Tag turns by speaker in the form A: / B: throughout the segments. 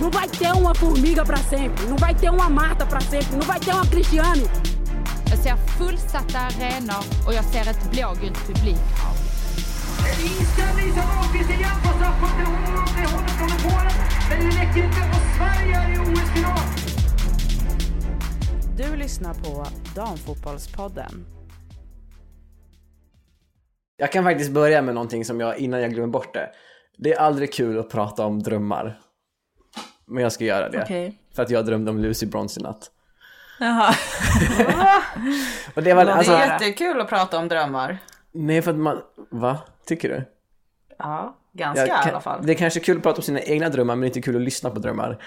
A: Não vai ter uma formiga para sempre, não vai ter uma Marta para sempre, não vai ter uma Cristiane.
B: Jag ser fullsatta arenor och jag ser ett blågult publikhav.
C: Inställning Lisa Dahlqvist igen på straffpunkten. Hon når upp med hållet från Polen. Men det räcker inte och Sverige är i OS-final.
D: Du lyssnar på Damfotbollspodden.
E: Jag kan faktiskt börja med någonting som jag, innan jag glömmer bort det. Det är aldrig kul att prata om drömmar. Men jag ska göra det.
D: Okej.
E: För att jag drömde om Lucy Bronze i natt.
D: Jaha.
E: Och det var alltså...
F: Det är jättekul att prata om drömmar.
E: Nej för att man... Va? Tycker du?
F: Ja, ganska
E: Jag
F: i alla fall.
E: Det är kanske kul att prata om sina egna drömmar men inte kul att lyssna på drömmar.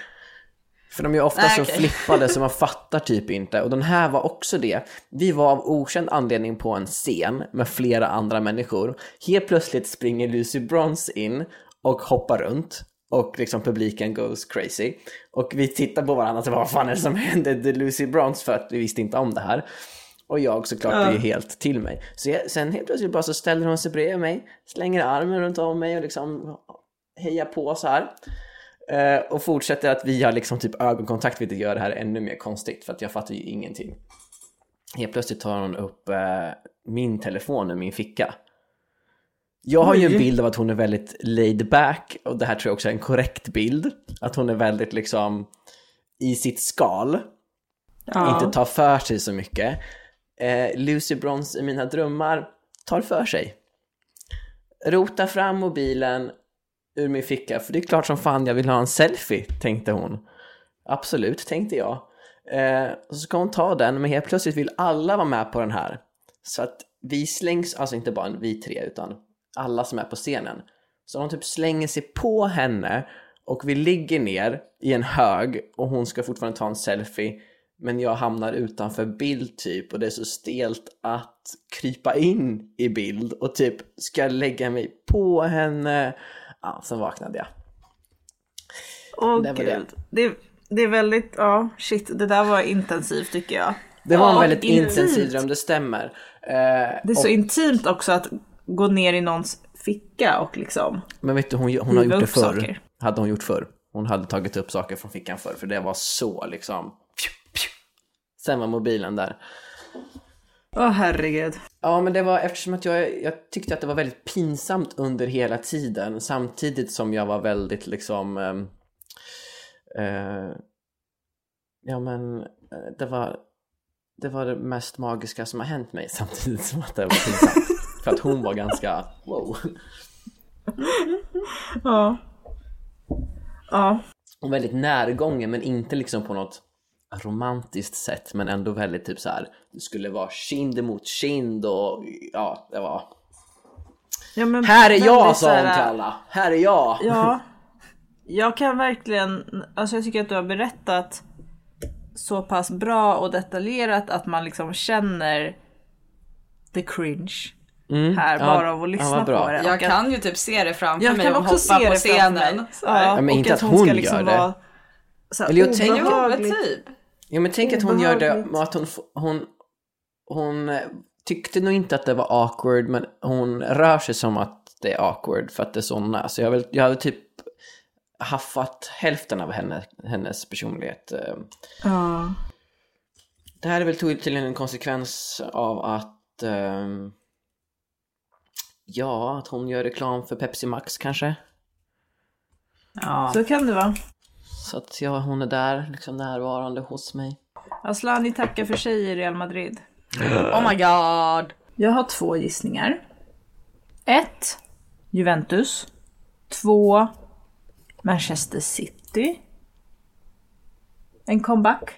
E: För de är ofta
F: Nej,
E: så
F: okej.
E: flippade så man fattar typ inte. Och den här var också det. Vi var av okänd anledning på en scen med flera andra människor. Helt plötsligt springer Lucy Bronze in och hoppar runt. Och liksom publiken goes crazy. Och vi tittar på varandra och vad fan är det som händer? Det är Lucy Bronze för att vi visste inte om det här. Och jag såklart blir helt till mig. Så jag, sen helt plötsligt bara så ställer hon sig bredvid mig, slänger armen runt om mig och liksom hejar på så här. Eh, och fortsätter att vi har liksom typ ögonkontakt vilket gör det här ännu mer konstigt för att jag fattar ju ingenting. Helt plötsligt tar hon upp eh, min telefon ur min ficka. Jag har ju en bild av att hon är väldigt laid back och det här tror jag också är en korrekt bild. Att hon är väldigt liksom i sitt skal. Inte tar för sig så mycket. Eh, Lucy Bronze i mina drömmar tar för sig. Rota fram mobilen ur min ficka, för det är klart som fan jag vill ha en selfie, tänkte hon. Absolut, tänkte jag. Eh, och så ska hon ta den, men helt plötsligt vill alla vara med på den här. Så att vi slängs, alltså inte bara vi tre, utan alla som är på scenen. Så hon typ slänger sig på henne och vi ligger ner i en hög och hon ska fortfarande ta en selfie. Men jag hamnar utanför bild typ och det är så stelt att krypa in i bild och typ ska lägga mig på henne. Ja, sen vaknade jag.
D: Åh
E: Det
D: gud.
E: det.
D: Det. Det, är väldigt, ja shit, det där var intensivt tycker jag.
E: Det var en
D: Ja,
E: väldigt
D: intimt.
E: intensiv dröm, det stämmer. Eh,
D: Det är så
E: och,
D: intimt också att gå ner i någons ficka och liksom.
E: men vet du, hon, hon har gjort det förr.
D: saker.
E: Hade hon gjort förr. Hon hade tagit upp saker från fickan förr, för det var så liksom... Pju, pju. Sen var mobilen där.
D: Åh herregud.
E: Ja, men det var eftersom att jag, jag tyckte att det var väldigt pinsamt under hela tiden samtidigt som jag var väldigt liksom ehm, eh, ja men eh, det var det var det mest magiska som har hänt mig samtidigt som att det var pinsamt för att hon var ganska wow
D: Ja. Ja.
E: och väldigt närgången men inte liksom på något romantiskt sätt men ändå väldigt typ så här det skulle vara kind mot kind och ja det var
D: ja men
E: här är jag sa hon till alla här är jag
D: Ja. Jag kan verkligen, alltså jag tycker att du har berättat så pass bra och detaljerat att man liksom känner the cringe
E: Mm,
D: här
E: ja,
D: bara av att lyssna på det.
F: Jag
D: Och att-
F: kan ju typ se det framför
D: jag
F: mig
D: kan
F: och
D: också
F: hoppa
D: se
F: på scenen.
D: Ja,
E: men
D: och
E: inte att
D: hon
E: hon
D: ska liksom
E: gör det.
D: vara så här
E: Eller jag tänker-.
F: Jobbigt typ.
E: Ja men tänk att hon gör det,
D: Obehagligt.
E: att hon, hon, hon eh, tyckte nog inte att det var awkward men hon rör sig som att det är awkward för att det är så hon är. Så jag, vill, jag hade typ haffat hälften av henne, hennes personlighet. eh.
D: Ja.
E: Det här är väl tydligen en konsekvens av att ehm, Ja, att hon gör reklam för Pepsi Max kanske.
F: Ja.
D: Så kan det vara.
E: Så att ja, hon är där, liksom närvarande hos mig.
D: Aslani tackar för sig i Real Madrid.
F: Oh my god.
D: Jag har två gissningar. Ett, Juventus. Två, Manchester City. En comeback.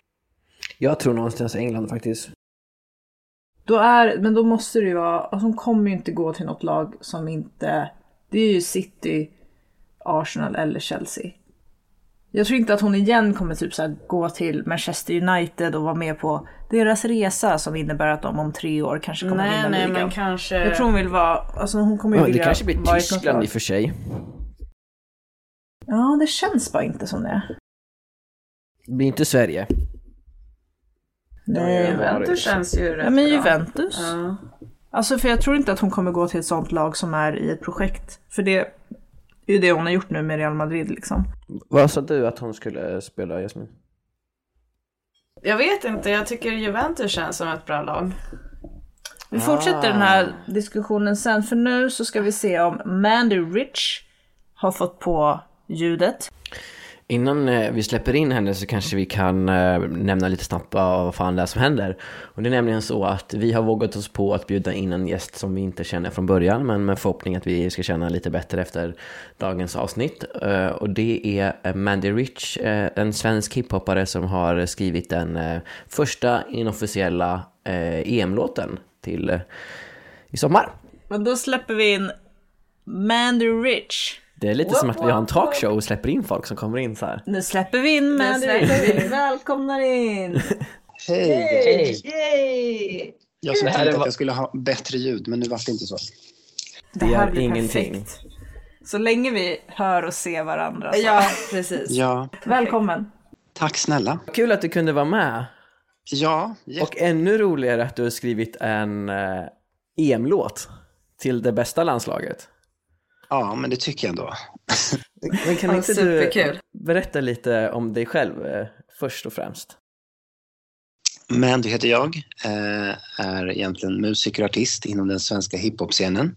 E: Jag tror någonstans England faktiskt.
D: Då är, men då måste det ju vara, alltså hon kommer ju inte gå till något lag som inte, det är ju City, Arsenal eller Chelsea. Jag tror inte att hon igen kommer typ så här gå till Manchester United och vara med på deras resa som innebär att de om tre år kanske kommer
F: Nej,
D: vinna
F: nej,
D: ligan.
F: men kanske...
D: Jag tror hon vill vara, alltså hon kommer ju
E: Ja, det
D: vilja
E: kanske blir Tyskland i och för sig.
D: Ja, det känns bara inte som det.
E: Det blir inte Sverige.
D: Nej,
F: Juventus känns ju rätt
D: Ja, men
F: bra.
D: Juventus.
F: Ja.
D: Alltså för jag tror inte att hon kommer gå till ett sånt lag som är i ett projekt. För det, är ju det hon har gjort nu med Real Madrid liksom.
E: Vad sa du att hon skulle spela, Jasmin?
F: Jag vet inte, jag tycker Juventus känns som ett bra lag.
D: Vi fortsätter den här diskussionen sen, för nu så ska vi se om Mandy Rich har fått på ljudet.
E: Innan eh, vi släpper in henne så kanske vi kan eh, nämna lite snabbt vad fan det är som händer. Och det är nämligen så att vi har vågat oss på att bjuda in en gäst som vi inte känner från början, men med förhoppning att vi ska känna lite bättre efter dagens avsnitt. Eh, och det är Mandy Rich, en svensk hiphoppare som har skrivit den första inofficiella EM-låten till i sommar.
D: Men då släpper vi in Mandy Rich.
E: Det är lite som att vi har en talkshow och släpper in folk som kommer in så här.
D: Nu släpper vi in
F: släpper
D: Rich. Välkomnar in!
G: Hej!
F: Yay!
G: Jag som
H: Det
G: tänkte
H: var-
G: att jag skulle ha bättre ljud, men nu vart det inte så.
D: Det
E: gör
D: här blir
E: ingenting.
D: perfekt. Så länge vi hör och ser varandra. Så.
F: Ja, precis.
G: Ja,
D: Välkommen.
G: tack snälla.
E: Kul att du kunde vara med.
G: Ja, jätte-
E: Och ännu roligare att du har skrivit en eh, EM-låt till det bästa landslaget.
G: Ja, men det tycker jag ändå.
E: Men kan
F: Ja,
E: inte
F: superkul.
E: du berätta lite om dig själv eh, först och främst?
G: Men du heter jag, eh, är egentligen musiker och artist inom den svenska hiphop-scenen.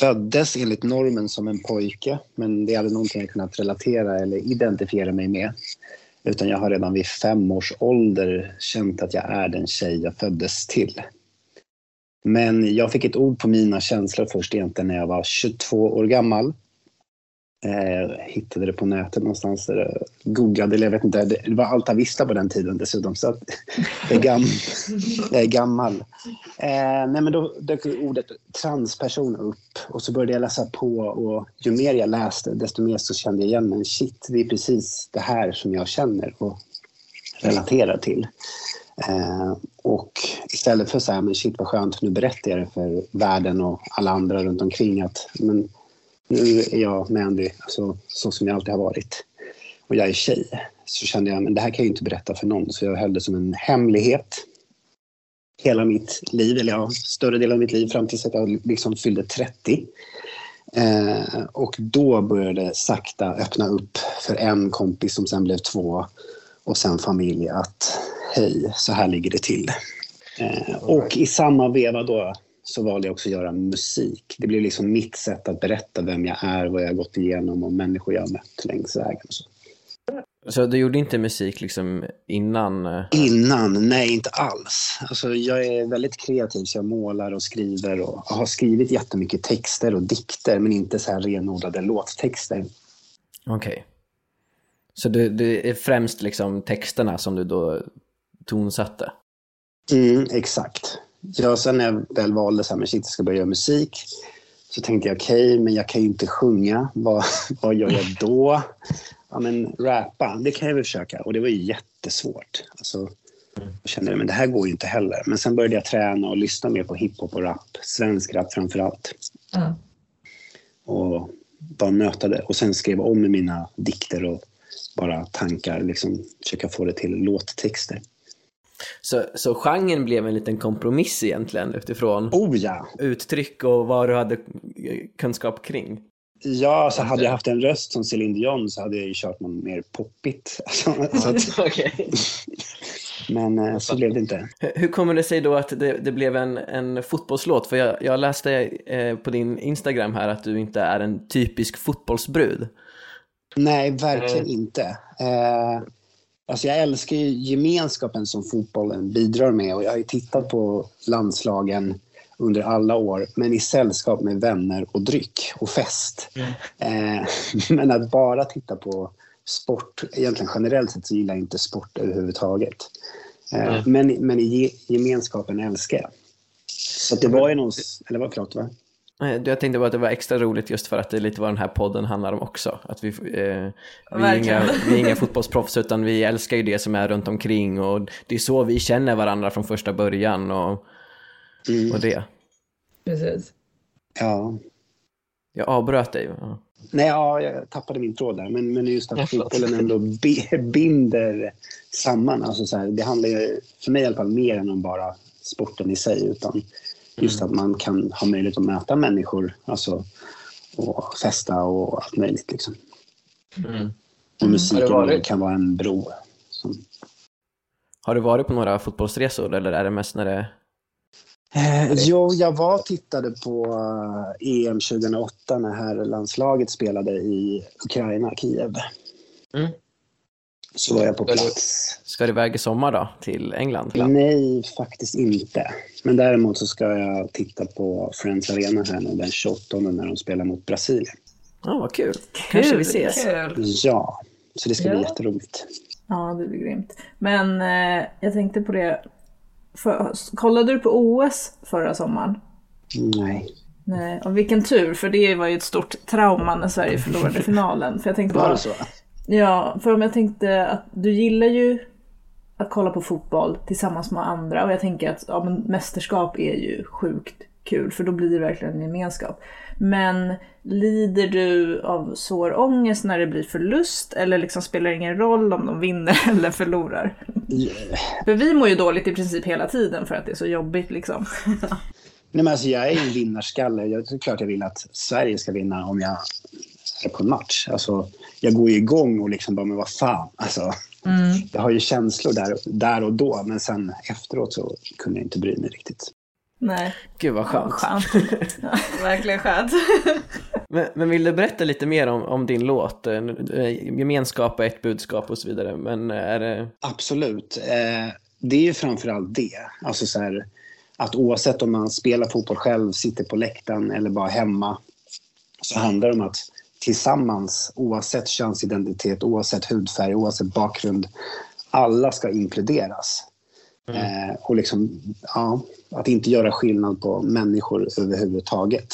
G: Föddes enligt normen som en pojke, men det är aldrig någonting jag kunnat relatera eller identifiera mig med. Utan jag har redan vid fem års ålder känt att jag är den tjej jag föddes till. Men jag fick ett ord på mina känslor först egentligen när jag var 22 år gammal. Eh, hittade det på nätet någonstans. Där googlade, eller jag vet inte. Det var Alta Vista på den tiden dessutom. Så att jag, är gam, jag är gammal. Eh, nej men då dök ordet transperson upp och så började jag läsa på och ju mer jag läste desto mer så kände jag igen men shit, det är precis det här som jag känner och relaterar till. Eh, och istället för så här, men shit vad skönt, nu berättar jag det för världen och alla andra runt omkring att men nu är jag Mandy alltså, så som jag alltid har varit. Och jag är tjej. Så kände jag, men det här kan jag ju inte berätta för någon. Så jag höll det som en hemlighet. Hela mitt liv, eller ja, större delen av mitt liv fram tills att jag liksom fyllde 30. Eh, och då började det sakta öppna upp för en kompis som sen blev två och sen familj att hej, så här ligger det till. Eh, och i samma veva då så valde jag också att göra musik. Det blev liksom mitt sätt att berätta vem jag är, vad jag har gått igenom och människor jag har mött längs vägen. och Så.
E: Så du gjorde inte musik liksom innan? eh,
G: Innan? Nej, inte alls. Alltså, jag är väldigt kreativ, så jag målar och skriver och har skrivit jättemycket texter och dikter, men inte så här renodlade låttexter.
E: Okej. Så det, det är främst liksom texterna som du då tonsatte?
G: Mm, exakt. Ja, sen när jag väl valde så här, men shit, jag ska börja göra musik så tänkte jag okej, men jag kan ju inte sjunga. Vad, vad gör jag då? Ja, men rappa, det kan jag väl försöka. Och det var ju jättesvårt. Alltså, jag kände men det här går ju inte heller. Men sen började jag träna och lyssna mer på hiphop och rap. Svensk rap framför allt. Och bara möta det. Och sen skrev om mina dikter och bara tankar. Liksom försöka få det till låttexter.
E: Så, så genren blev en liten kompromiss egentligen utifrån
G: Oh ja!
E: uttryck och vad du hade eh, kunskap kring?
G: Ja, så hade jag haft en röst som Céline Dion så hade jag ju kört någon mer poppigt. Alltså, men eh, så blev det inte.
E: Hur- kommer det sig då att det, det blev en, en fotbollslåt? För jag, jag läste eh, på din Instagram här att du inte är en typisk fotbollsbrud.
G: Nej, verkligen inte. Eh, alltså jag älskar ju gemenskapen som fotbollen bidrar med och jag har ju tittat på landslagen under alla år, men i sällskap med vänner och dryck och fest. Eh, men att bara titta på sport, egentligen generellt sett så gillar jag inte sport överhuvudtaget. Eh, men, men i ge, gemenskapen älskar jag. Så det var ju någon, eller vad förlåt va?
E: Eh, Jag tänkte bara att det var extra roligt just för att det är lite vad den här podden handlar om också. Att vi, eh, vi, är inga, vi är inga fotbollsproffs utan vi älskar ju det som är runt omkring och det är så vi känner varandra från första början och, och det.
F: Precis.
G: Ja,
E: Jag avbröt dig. Ja.
G: Nej, ja, jag tappade min tråd där. Men, men just att fotbollen ändå bi- binder samman. Alltså så här, det handlar ju, för mig i alla fall, mer än om bara sporten i sig. Utan just att man kan ha möjlighet att möta människor. Alltså, och festa och allt möjligt. Liksom.
E: Mm.
G: Och musiken
E: Har det varit-
G: kan vara en bro. Som,
E: Har du varit på några fotbollsresor eller är det mest när det...
G: Eh, jo, jag var och tittade på eh, EM 2008 när herrlandslaget spelade i Ukraina, Kiev.
E: Mm.
G: Så var jag på
E: Ska du-
G: plats.
E: Ska du iväg i sommar då, till England?
G: Nej, faktiskt inte. Men däremot så ska jag titta på Friends Arena här nu den 28 när de spelar mot Brasilien.
E: Ja, vad kul. Kanske vi ses.
F: Kul.
G: Ja, så det ska bli
D: Ja.
G: jätteroligt.
D: Ja, det blir grymt. Men eh, jag tänkte på det. För, kollade du på OS förra sommaren?
G: Nej.
D: Nej, och vilken tur, för det var ju ett stort trauma när Sverige förlorade finalen. För jag tänkte
G: Var
D: bara,
G: det så?
D: Ja, för om jag tänkte att du gillar ju att kolla på fotboll tillsammans med andra och jag tänker att ja, men mästerskap är ju sjukt kul för då blir det verkligen en gemenskap. Men lider du av svår ångest när det blir förlust eller liksom spelar det ingen roll om de vinner eller förlorar? För vi mår ju dåligt i princip hela tiden för att det är så jobbigt liksom.
G: Nej, men alltså, jag är ju en vinnarskalle. Jag det är klart jag vill att Sverige ska vinna om jag är på en match. Alltså, jag går ju igång och liksom bara, men vad fan. Alltså, Jag har ju känslor där, där och då, men sen efteråt så kunde jag inte bry mig riktigt.
D: Nej,
E: Gud vad skönt.
D: skönt.
F: Verkligen skönt.
E: Men, men vill du berätta lite mer om, om din låt? Eh, Gemenskap är ett budskap och så vidare, men är det...
G: Absolut. Eh, det är ju framförallt det. Alltså så här, att oavsett om man spelar fotboll själv, sitter på läktaren eller bara hemma, så handlar det om att tillsammans, oavsett könsidentitet, oavsett hudfärg, oavsett bakgrund, alla ska inkluderas. Eh, och liksom, ja, att inte göra skillnad på människor överhuvudtaget.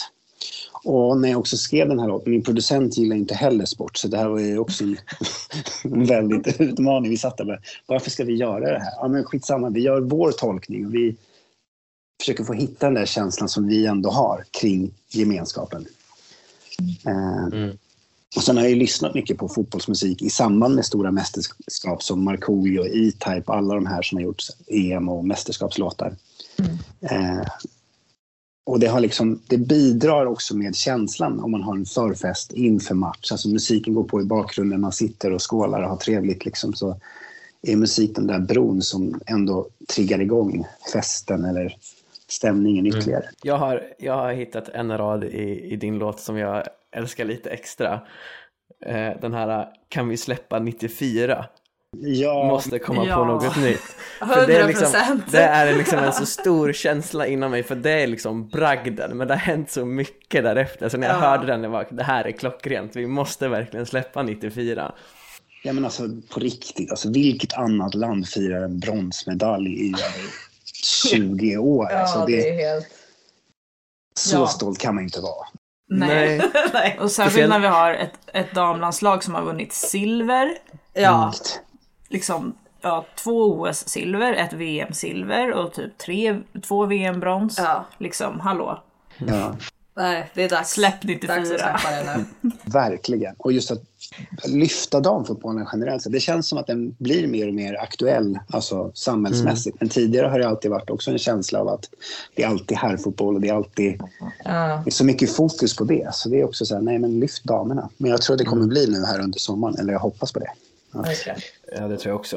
G: Och när jag också skrev den här låten, min producent gillar inte heller sport, så det här var ju också en, väldigt utmaning. Vi satt där med, varför ska vi göra det här? Ja, men skitsamma, vi gör vår tolkning och vi försöker få hitta den där känslan som vi ändå har kring gemenskapen. Eh, och sen har jag ju lyssnat mycket på fotbollsmusik i samband med stora mästerskap som Markoolio, E-Type, alla de här som har gjort EM och mästerskapslåtar. Eh, och det, har liksom, det bidrar också med känslan om man har en förfest inför match. Alltså musiken går på i bakgrunden, man sitter och skålar och har trevligt. Liksom, så är musik den där bron som ändå triggar igång festen eller stämningen ytterligare.
E: Jag har, jag har hittat en rad i, i din låt som jag älskar lite extra. Eh, Den här Kan vi släppa 94?
G: Ja,
E: Måste komma på
D: Ja.
E: något nytt. För det är, liksom,
F: 100%.
E: det är liksom en så stor känsla inom mig för det är liksom bragden men det har hänt så mycket därefter så när jag
F: Ja.
E: hörde den jag var det här är klockrent, vi måste verkligen släppa 94.
G: ja, men alltså på riktigt, alltså, vilket annat land firar en bronsmedalj i 20 år? alltså, det,
F: helt...
G: så
D: Ja.
G: stolt kan man inte vara.
D: Nej.
F: Nej.
D: Och särskilt när vi har ett, ett damlandslag som har vunnit silver.
F: Ja.
D: liksom ja, två OS-silver, ett VM-silver och typ tre, två VM-brons.
F: Ja.
D: Liksom, hallå.
G: Ja,
F: Nej, det är dags.
D: Släpp
F: Dags
D: 94.
F: att släppa det nu.
G: verkligen. Och just att lyfta damfotbollen generellt. Så det känns som att den blir mer och mer aktuell, alltså samhällsmässigt. Men tidigare har det alltid varit också en känsla av att det är alltid herrfotboll och det är alltid
F: Ja.
G: det är så mycket fokus på det. Så det är också så här, nej men lyft damerna. Men jag tror det kommer bli nu här under sommaren, eller jag hoppas på det.
F: verkligen.
E: Ja, det tror jag också.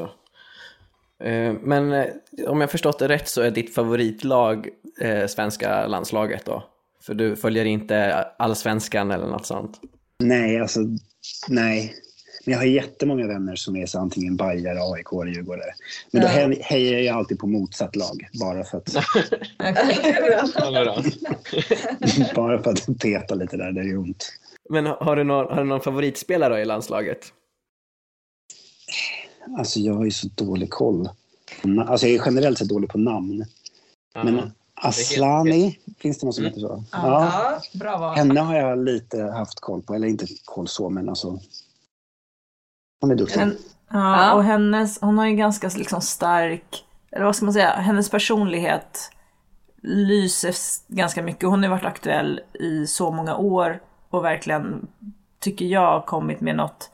E: Eh, Men eh, om jag förstått det rätt så är ditt favoritlag eh, svenska landslaget då? För du följer inte allsvenskan eller något sånt?
G: Nej, alltså nej. Men jag har jättemånga vänner som är så antingen Bajare, AIK eller Djurgårdare. Men då
F: Ja.
G: he- hejar jag alltid på motsatt lag. Bara för att, bara för att peta lite där, där det är ont.
E: Men har du någon, har du någon favoritspelare i landslaget?
G: Alltså jag har ju så dålig koll. Alltså jag är generellt sett dålig på namn. Men Aslani, finns det någon som heter så? Ja.
F: Ja, bra val.
G: Henne har jag lite haft koll på, eller inte koll så, men alltså. Hon är duktig.
D: Men, ja. Och hennes, hon har ju ganska liksom stark, eller vad ska man säga, hennes personlighet lyser ganska mycket. Hon har varit aktuell i så många år och verkligen, tycker jag, kommit med något,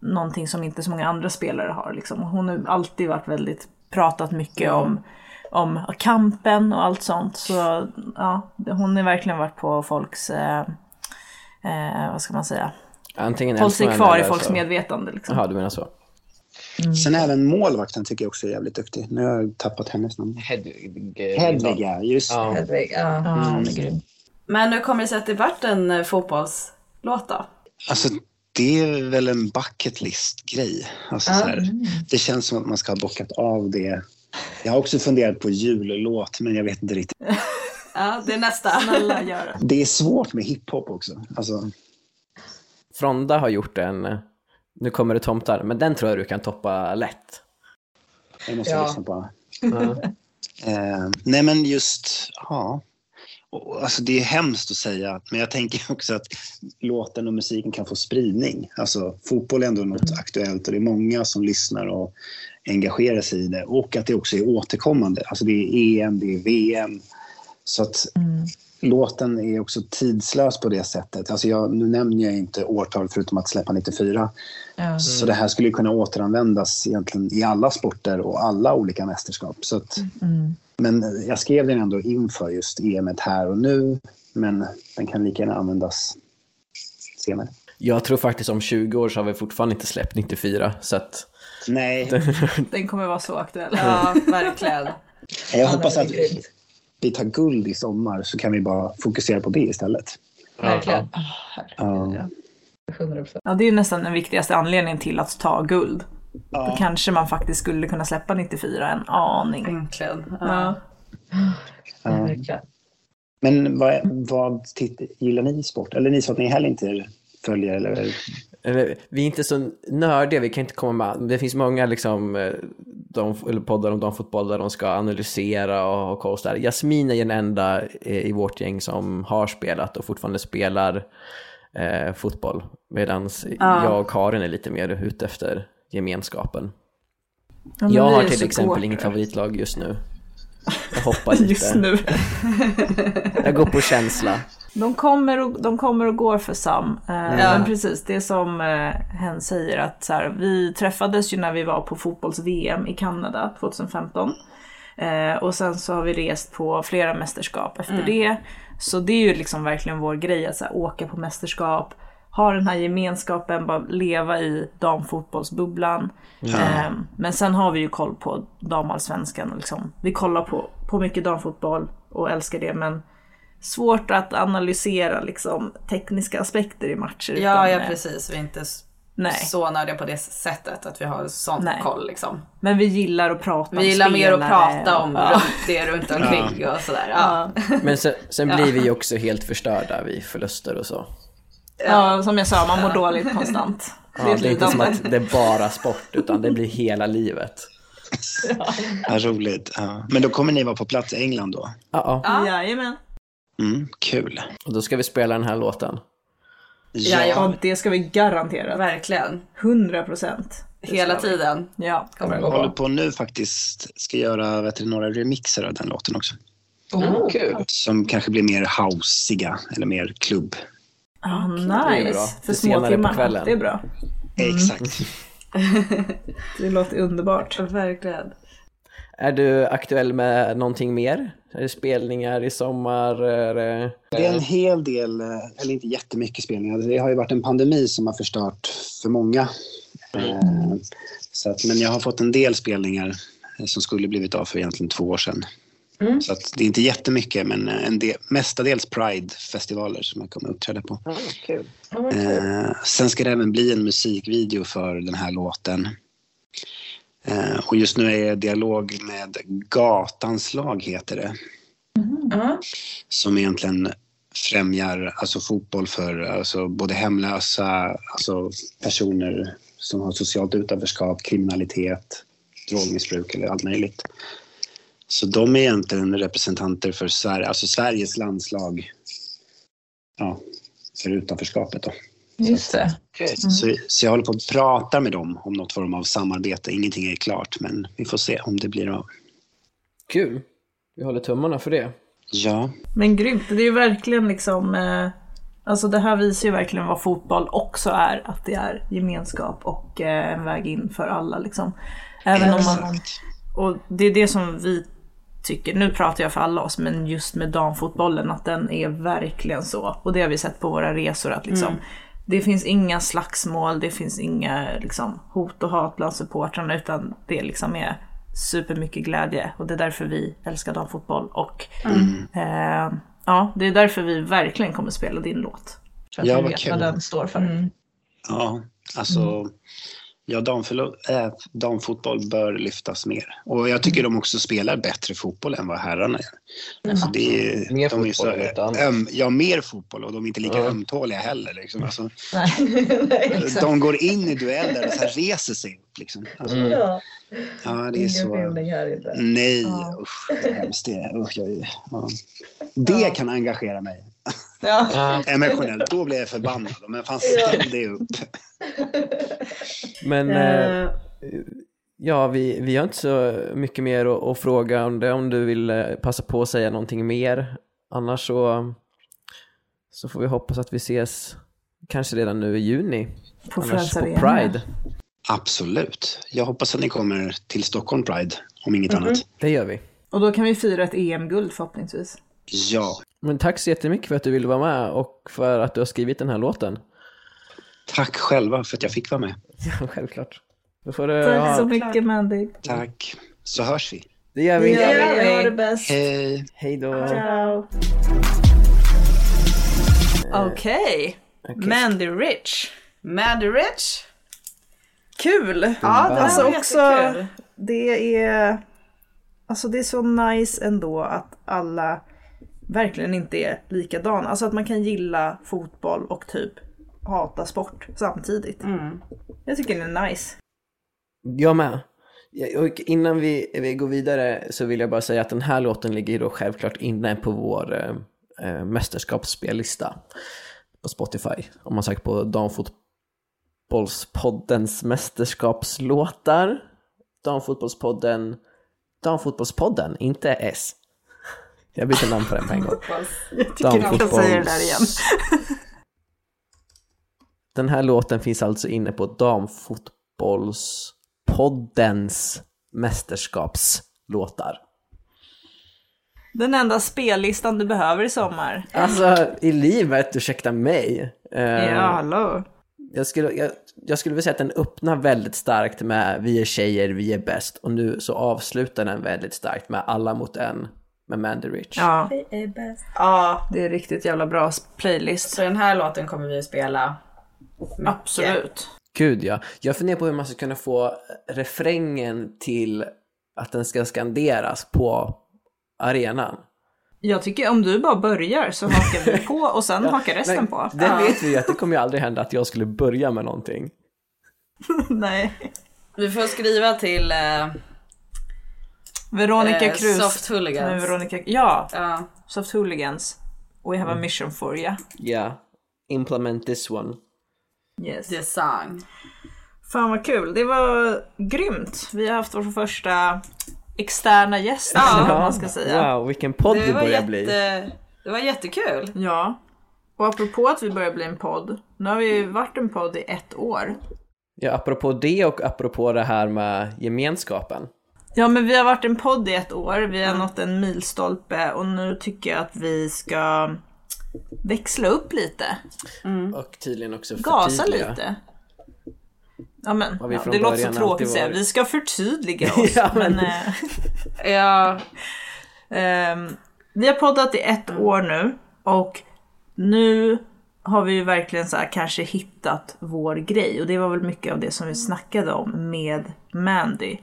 D: någonting som inte så många andra spelare har. Liksom. Hon har alltid varit väldigt, pratat mycket om, om kampen och allt sånt. Så ja, hon har verkligen varit på folks eh, eh, vad ska man säga,
E: Antingen
D: hållit sig kvar i folks
E: så-
D: medvetande. Liksom.
E: Jaha, du menar så.
G: Sen även målvakten tycker jag också är jävligt duktig. Nu har jag tappat hennes namn.
E: Hedvig.
G: Hedvig, ja. Just det.
E: Ja.
H: Hedvig, ja. Är grym.
F: Men hur kommer det sig att det vart en eh, fotbollslåt då?
G: Alltså, det är väl en bucket list-grej. Alltså, så här, det känns som att man ska ha bockat av det. Jag har också funderat på jullåt, men jag vet inte riktigt.
F: Ja, det är nästa.
D: Snälla gör det.
G: Det är svårt med hiphop också. Alltså,
E: Fronda har gjort en, nu kommer det tomtar, men den tror jag du kan toppa lätt.
G: jag måste
H: Ja.
G: lyssna på. Eh, nej, men just, ja. Alltså, det är hemskt att säga, men jag tänker också att låten och musiken kan få spridning. Alltså, fotboll är ändå något aktuellt och det är många som lyssnar och engagerar sig i det. Och att det också är återkommande. Alltså, det är EM, det är VM. Så att låten är också tidslös på det sättet. Alltså jag, nu nämner jag inte årtal förutom att släppa 94.
H: Ja.
G: Så det här skulle kunna återanvändas egentligen i alla sporter och alla olika mästerskap. Så att, Men jag skrev den ändå inför just EM här och nu. Men den kan lika gärna användas senare.
E: Jag tror faktiskt om 20 år så har vi fortfarande inte släppt 94, så att
G: Nej,
D: Den kommer vara så aktuell.
F: Ja, verkligen.
G: jag hoppas att vi tar guld i sommar så kan vi bara fokusera på det istället.
H: Verkligen. Oh, herregud,
G: Ja.
H: ja. 100 procent.
D: Ja, det är nästan den viktigaste anledningen till att ta guld. Då
G: Ja.
D: kanske man faktiskt skulle kunna släppa 94, en aning.
F: Egentligen.
D: Ja.
G: Ja.
H: Verkligen.
G: Men vad, vad titt, gillar ni i sport? Eller ni så att ni heller inte följer? Eller?
E: Vi är inte så nördiga, vi kan inte komma med. Det finns många liksom, eh, de, poddar om damfotboll där de ska analysera och ha koll. Jasmin är den enda eh, i vårt gäng som har spelat och fortfarande spelar eh, fotboll. Medan jag och Karin är lite mer ute efter gemenskapen.
D: Ja,
E: jag har till exempel inget favoritlag just nu. Jag hoppar lite.
D: Just nu.
E: Jag går på känsla.
D: De kommer och, de kommer och går för Sam. Eh, Men precis, det som eh, hen säger att så här, vi träffades ju när vi var på fotbolls-VM i Kanada 2015. Eh, och sen så har vi rest på flera mästerskap efter det. Så det är ju liksom verkligen vår grej att så här, åka på mästerskap, ha den här gemenskapen, bara leva i damfotbollsbubblan. Eh, men sen har vi ju koll på damallsvenskan. Liksom. Vi kollar på, på mycket damfotboll och älskar det men svårt att analysera liksom, tekniska aspekter i matcher.
F: Ja,
D: utan,
F: ja
D: eh,
F: precis. Vi är inte
D: Nej.
F: så nördiga på det sättet att vi har sån
D: Nej.
F: koll liksom.
D: Men vi gillar att prata om
F: Vi gillar mer att prata om
D: och- ja.
F: det runt omkring och sådär. Ja.
E: Men sen, sen blir vi ju också helt förstörda vid förluster och så.
D: ja, som jag sa, man mår dåligt konstant. Det är
E: Ja, det är inte som att det är bara sport, utan det blir hela livet.
G: Ja, roligt. Ja. Men då kommer ni vara på plats i England då?
E: Ja, ja.
D: Jajamän.
G: Mm, kul.
E: Och då ska vi spela den här låten.
F: Ja, ja.
D: Det ska vi garantera.
F: Verkligen.
D: 100 procent.
F: Hela tiden.
D: Ja.
H: Kommer
G: Jag håller på nu faktiskt, ska göra vet du, några remixer av den låten också.
H: Oh, kul.
G: Som kanske blir mer houseiga eller mer klubb.
D: Ah,
E: det
D: nice. För
E: kvällen.
D: Det är bra.
G: Exakt.
D: Det låter underbart.
F: Verkligen.
E: Är du aktuell med någonting mer? Är det spelningar i sommar? Är det...
G: Det är en hel del, eh, eller inte jättemycket spelningar. Det har ju varit en pandemi som har förstört för många. Eh, Så att, men jag har fått en del spelningar eh, som skulle blivit av för egentligen två år sedan. Så att det är inte jättemycket, men eh, en del, mestadels Pride-festivaler som jag kommer att uppträda på.
E: kul.
H: Ja, men kul.
G: Eh, sen ska det även bli en musikvideo för den här låten. Eh, och just nu är jag i dialog med Gatans lag, heter det.
H: Ja.
G: Som egentligen främjar alltså, fotboll för alltså, både hemlösa, alltså, personer som har socialt utanförskap, kriminalitet, drogmissbruk eller allt möjligt. Så de är egentligen representanter för Sverige, alltså Sveriges landslag ja, för utanförskapet. Då.
H: Just det.
G: Så, så jag håller på att prata med dem om något form av samarbete. Ingenting är klart, men vi får se om det blir av.
E: Kul. Vi håller tummarna för det.
G: Ja,
D: Men grymt. Det är ju verkligen liksom... Eh, alltså det här visar ju verkligen vad fotboll också är. Att det är gemenskap och eh, en väg in för alla liksom. Även om man... Och det är det som vi tycker, nu pratar jag för alla oss, men just med damfotbollen, att den är verkligen så. Och det har vi sett på våra resor, att liksom, det finns inga slagsmål, det finns inga liksom, hot och hat bland supportrarna, utan det liksom är supermycket glädje. Och det är därför vi älskar damfotboll. Och eh, ja, det är därför vi verkligen kommer spela din låt.
H: För att
G: Ja,
H: vi vet
G: kul.
H: vad den står för.
G: Ja, alltså ja, äh, damfotboll bör lyftas mer. Och jag tycker de också spelar bättre fotboll än vad herrarna gör. Alltså, det är,
E: Mer
G: de är
E: fotboll annat.
G: öm, Ja, mer fotboll och de är inte lika
E: Ja.
G: ömtåliga heller. Liksom. Alltså, de går in i dueller och så här reser sig upp. Liksom. Alltså,
E: Mm.
H: Ja,
G: Ja, det är så...
H: här.
G: Nej,
H: Ja.
G: usch, det är hemskt. Det, usch, jag, ja. det kan engagera mig
H: Ja.
G: Emotionellt. Då blir jag förbannad. Men fan, ställ det upp.
E: men eh,
F: Eh,
E: ja, vi, vi har inte så mycket mer att, att fråga om det. Om du vill eh, passa på att säga någonting mer. Annars så, så får vi hoppas att vi ses kanske redan nu i juni.
D: På
E: Annars på. Pride.
G: Absolut. Jag hoppas att ni kommer till Stockholm Pride, om inget annat.
E: Det gör vi.
D: Och då kan vi fira ett EM-guld förhoppningsvis.
G: Ja,
E: Men tack så jättemycket för att du ville vara med och för att du har skrivit den här låten.
G: tack själva för att jag fick vara med.
E: Ja, självklart. Då får du
D: Tack
E: ha...
D: så mycket Mandy.
G: Tack. Så hörs vi.
E: Det gör vi.
H: Ja, ha det bäst.
G: Hej.
E: Hej då.
D: Ciao. Okej. Mandy Rich.
F: Mandy Rich.
D: Kul!
F: Ja, det
D: Alltså
F: var
D: också,
F: jättekul.
D: det är... Alltså det är så nice ändå att alla verkligen inte är likadana. Alltså att man kan gilla fotboll och typ hata sport samtidigt. Jag tycker det är nice.
E: Jag med. Ja, Och innan vi, vi går vidare så vill jag bara säga att den här låten ligger då självklart inne på vår eh, eh, mästerskapsspellista på Spotify. Om man söker på Damfotbollspoddens mästerskapslåtar. Damfotbollspodden, Damfotbollspodden, inte S. Jag byter namn på den på en gång.
D: Jag tycker du kan säga det där igen.
E: Den här låten finns alltså inne på Damfotbollspoddens mästerskapslåtar.
D: Den enda spellistan du behöver i sommar.
E: Alltså i livet, ursäkta mig. Eh,
D: Ja, hallå.
E: jag, skulle, jag, jag skulle vilja säga att den öppnar väldigt starkt med vi är tjejer, vi är bäst. Och nu så avslutar den väldigt starkt med alla mot en med Mandy Rich.
D: Ja,
H: Det är bäst.
D: ja, det är riktigt jävla bra playlist.
F: Så den här låten kommer vi att spela. mycket.
D: Absolut.
E: Gud ja. Jag funderar på hur man ska kunna få refrängen till att den ska skanderas på arenan.
D: Jag tycker om du bara börjar så hakar vi på och sen hakar resten
E: Men
D: på.
E: Det vet vi ju att det kommer ju aldrig hända att jag skulle börja med någonting.
D: Nej.
F: Vi får skriva till eh,
D: Veronica
F: eh,
D: Cruz.
F: Soft Hooligans.
D: Nej, Veronica, ja,
F: Ja.
D: Soft Hooligans. We have a mission for you.
E: Ja, implement this one.
D: Yes.
F: The song.
D: Fan vad kul, det var grymt. Vi har haft vår första externa gäst,
F: Ja.
D: vad man ska säga.
E: Wow, vilken podd det,
F: Det var,
E: börjar
F: jätte,
E: bli.
F: det var jättekul.
D: Ja. Och apropå att vi börjar bli en podd, nu har vi ju varit en podd i ett år.
E: Ja, apropå det och apropå det här med gemenskapen.
D: Ja men vi har varit en podd i ett år, vi har nått en milstolpe och nu tycker jag att vi ska växla upp lite.
E: Och tydligen också
D: Gasa
E: förtydliga.
D: lite. Ja men, ja, det låter så tråkigt att säga. Vi ska förtydliga oss.
E: Ja,
D: men, eh,
F: Ja,
D: ehm, vi har poddat i ett år nu och nu har vi ju verkligen så här kanske hittat vår grej och det var väl mycket av det som vi snackade om med Mandy.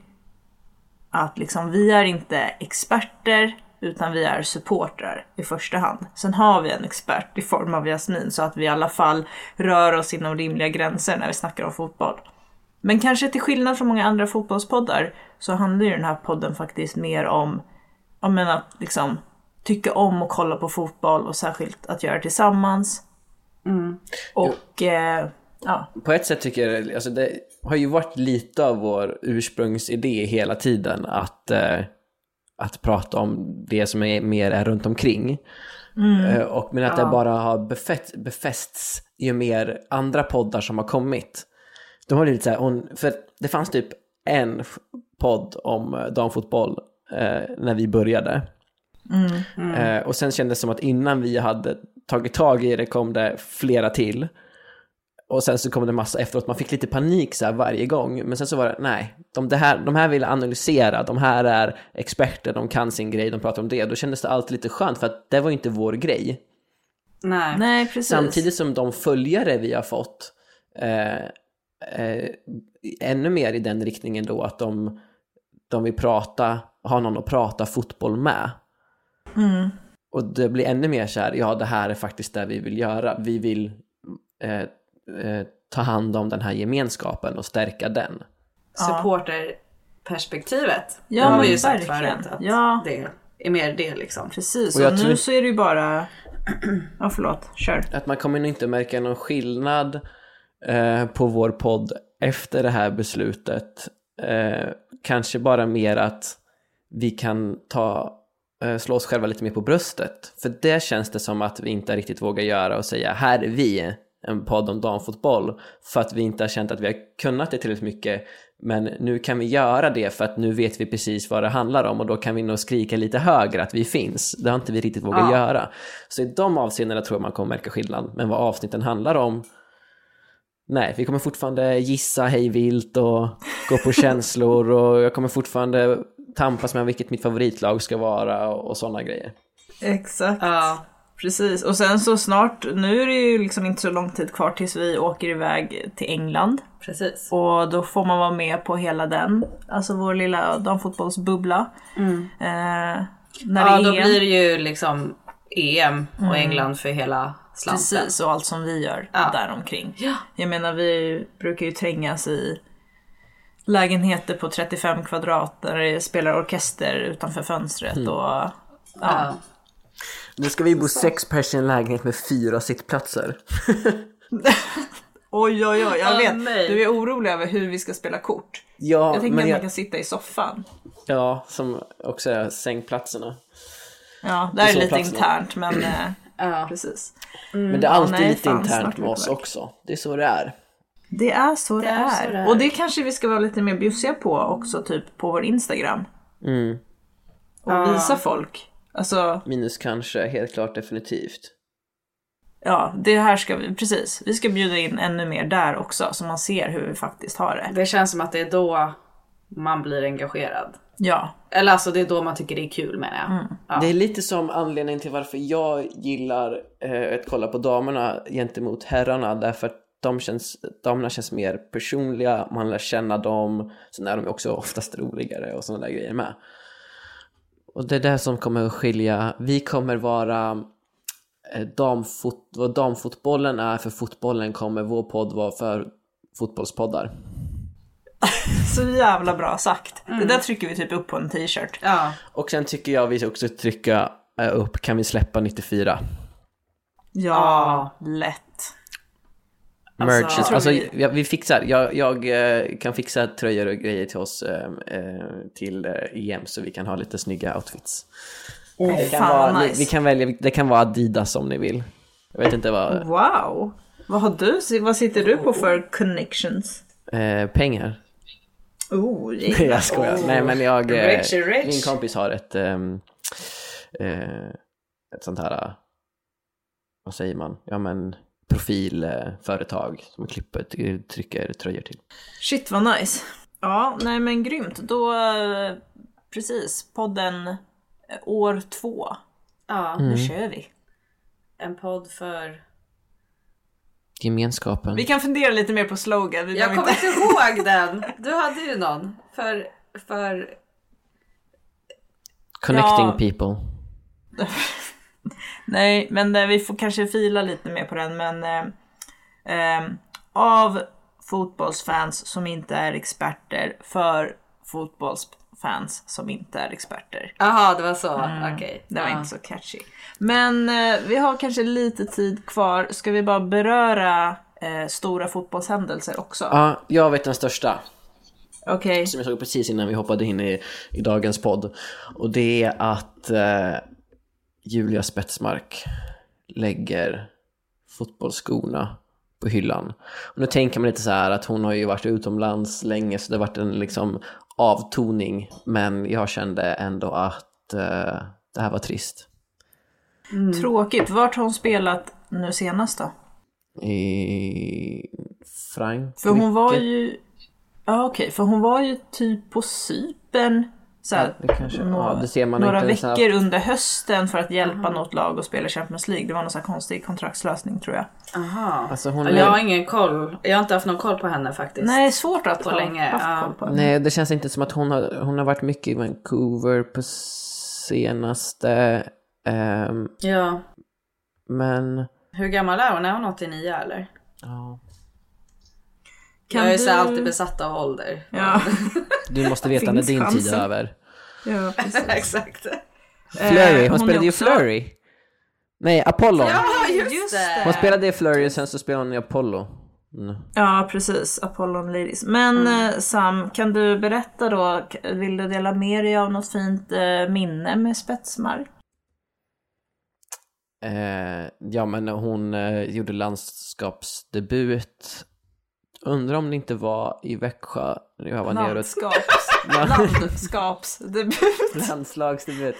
D: Att liksom vi är inte experter utan vi är supportrar i första hand. Sen har vi en expert i form av Jasmin så att vi i alla fall rör oss inom rimliga gränser när vi snackar om fotboll. Men kanske till skillnad från många andra fotbollspoddar så handlar ju den här podden faktiskt mer om men att liksom tycka om och kolla på fotboll och särskilt att göra det tillsammans. Och eh, ja,
E: På ett sätt tycker jag, alltså det har ju varit lite av vår ursprungsidé hela tiden att, eh, att prata om det som är mer är runt omkring. Eh, och, men att det bara har befäst, befästs ju mer andra poddar som har kommit. De har lite så här, hon, för det fanns typ en podd om eh, damfotboll eh, när vi började. Eh, och sen kändes det som att innan vi hade tagit tag i det kom det flera till. Och sen så kom det massa efteråt, man fick lite panik så här varje gång. Men sen så var det, nej, de, det här, de här vill analysera, de här är experter, de kan sin grej, de pratar om det. Då kändes det alltid lite skönt för att det var inte vår grej.
F: Nej.
D: Nej, precis.
E: Samtidigt som de följare vi har fått, eh, eh, ännu mer i den riktningen då att de, de vill prata, ha någon att prata fotboll med. Och det blir ännu mer så här, ja det här är faktiskt det vi vill göra. Vi vill eh, eh, ta hand om den här gemenskapen och stärka den.
F: Supporterperspektivet.
D: Ja,
F: det har vi ju sagt
D: verkligen.
F: förut. Att
D: Ja.
F: Det är mer det liksom.
D: Precis,
E: Och
D: och, nu så är det ju bara... Ja, förlåt. Kör.
E: Att man kommer nog inte märka någon skillnad eh, på vår podd efter det här beslutet. Eh, kanske bara mer att vi kan ta, eh, slå oss själva lite mer på bröstet. För det känns det som att vi inte riktigt vågar göra och säga här är vi, en podd om damfotboll. För att vi inte har känt att vi har kunnat det tillräckligt mycket. Men nu kan vi göra det för att nu vet vi precis vad det handlar om och då kan vi nog skrika lite högre att vi finns. Det har inte vi riktigt vågat
F: Ja.
E: göra. Så i de avseendena tror jag man kommer märka skillnad. Men vad avsnitten handlar om Nej, vi kommer fortfarande gissa hej vilt och gå på känslor och jag kommer fortfarande tampas med vilket mitt favoritlag ska vara och, och sådana grejer.
D: Exakt.
F: Ja.
D: Precis. Och sen så snart, nu är det ju liksom inte så lång tid kvar tills vi åker iväg till England.
F: Precis.
D: Och då får man vara med på hela den, alltså vår lilla damfotbollsbubbla. Eh, när
F: Ja, då blir det ju liksom EM och England för hela slanten.
D: Precis, och allt som vi gör
F: Ja.
D: däromkring.
F: Ja.
D: Jag menar vi brukar ju trängas i lägenheter på 35 kvadrat där det spelar orkester utanför fönstret och ja.
E: Nu ska vi bo sex pers i en lägenhet med fyra sittplatser.
D: Oj oj oj, jag vet.
F: nej.
D: Du är orolig över hur vi ska spela kort.
E: Ja,
D: Jag tänker
E: men
D: att man
E: jag,
D: kan sitta i soffan.
E: ja, som också är sängplatserna.
D: Ja, det här är lite internt men eh,
F: Ja.
D: precis.
E: Men det är alltid
D: nej,
E: lite internt med
D: det
E: oss också. Det är så det är.
D: Det är så det,
F: är
D: är.
F: så det är.
D: Och det kanske vi ska vara lite mer bjussiga på också, typ på vår Instagram.
E: Mm.
D: Och visa folk. Alltså,
E: Minus kanske, helt klart definitivt.
D: ja, det här ska vi, precis. Vi ska bjuda in ännu mer där också, så man ser hur vi faktiskt har det.
F: Det känns som att det är då man blir engagerad.
D: Ja,
F: Eller alltså det är då man tycker det är kul menar jag. Ja.
E: Det är lite som anledningen till varför jag gillar eh, att kolla på damerna gentemot herrarna därför att de känns, damerna känns mer personliga, man lär känna dem, sen är de också oftast roligare och sådana där grejer med. Och det är det som kommer att skilja, vi kommer vara eh, damfot, vad damfotbollen är för fotbollen kommer vår podd vara för fotbollspoddar.
D: så jävla bra sagt. Det där trycker vi typ upp på en t-shirt.
F: Ja.
E: Och sen tycker jag vi ska också trycka eh, upp, kan vi släppa 94?
D: Ja, lätt.
E: Merch,
F: Alltså,
E: alltså,
D: jag vi-
E: fixar, jag, jag eh, kan fixa tröjor och grejer till oss eh, eh, till EM så vi kan ha lite snygga outfits. det, kan vara,
D: nice.
E: vi kan välja, det kan vara Adidas om ni vill. Jag vet inte vad,
D: Wow! Vad har du, vad sitter du på för connections?
E: eh, pengar.
D: Oh,
E: jag skojar. Nej men jag,
F: Rich rich.
E: min kompis har ett, eh, ett sånt här, vad säger man, ja men profilföretag som klipper, trycker tröjor till.
D: Shit vad nice. Ja, nej men grymt. Då, precis, podden eh, år två.
F: ja.
E: Mm.
D: Nu kör vi.
F: En podd för...
E: Gemenskapen.
D: Vi kan fundera lite mer på slogan. Vi
F: Jag kommer inte ihåg den. Du hade ju någon. För... för...
E: Connecting
D: Ja.
E: people.
D: Nej, men eh, vi får kanske fila lite mer på den. Men eh, eh, av fotbollsfans som inte är experter för fotbollsfans som inte är experter.
F: Jaha, det var så. Okej.
D: Det var
F: Ja.
D: inte så catchy. Men eh, vi har kanske lite tid kvar. Ska vi bara beröra eh, stora fotbollshändelser också?
E: Ja, jag vet den största.
D: Okej.
E: Som jag såg precis innan vi hoppade in i, i dagens podd. Och det är att eh, Julia Spetsmark lägger fotbollsskorna på hyllan. Och nu tänker man lite så här att hon har ju varit utomlands länge så det har varit en liksom avtoning. Men jag kände ändå att eh, det här var trist.
D: Tråkigt. Vart har hon spelat nu senast då?
E: I Frankrike.
D: För hon var ju... Ja okej, för hon var ju typ på Cypern så här,
E: Ja, det kanske-
D: några,
E: ja, det ser man
D: några veckor under hösten för att hjälpa något lag att spela Champions League. Det var någon sån här konstig kontraktslösning tror jag.
F: Aha.
E: Alltså hon
F: Eller jag har
E: är,
F: ingen koll. Jag har inte haft någon koll på henne faktiskt.
D: Nej, svårt att
F: På
D: ha
F: länge,
D: haft
F: ja.
D: koll på henne.
E: nej, det känns inte som att hon har, hon har varit mycket i Vancouver på senaste. ehm,
F: Ja.
E: men
F: Hur gammal är hon? Är hon 89 eller?
E: ja,
D: Kan
F: jag är så
D: du-
F: alltid besatt av ålder.
D: Ja,
E: du måste veta när din tid är över.
D: ja.
F: Exakt.
E: Flurry,
D: Eh,
E: hon,
D: är
E: spelade ju
D: också-
E: Flurry. Nej, Apollo.
F: Ja, just,
D: Just
F: det!
E: Hon spelade i Flurry och sen så spelade hon i Apollo. Mm.
D: Ja, precis. Apollon Ladies. Men eh, Sam, kan du berätta då, vill du dela med dig av något fint eh, minne med Spetsmark?
E: Eh, ja, men hon eh, gjorde landskapsdebut. Undrar om det inte var i Växjö när jag var nere.
D: Landskapsdebut.
E: Landslagsdebut.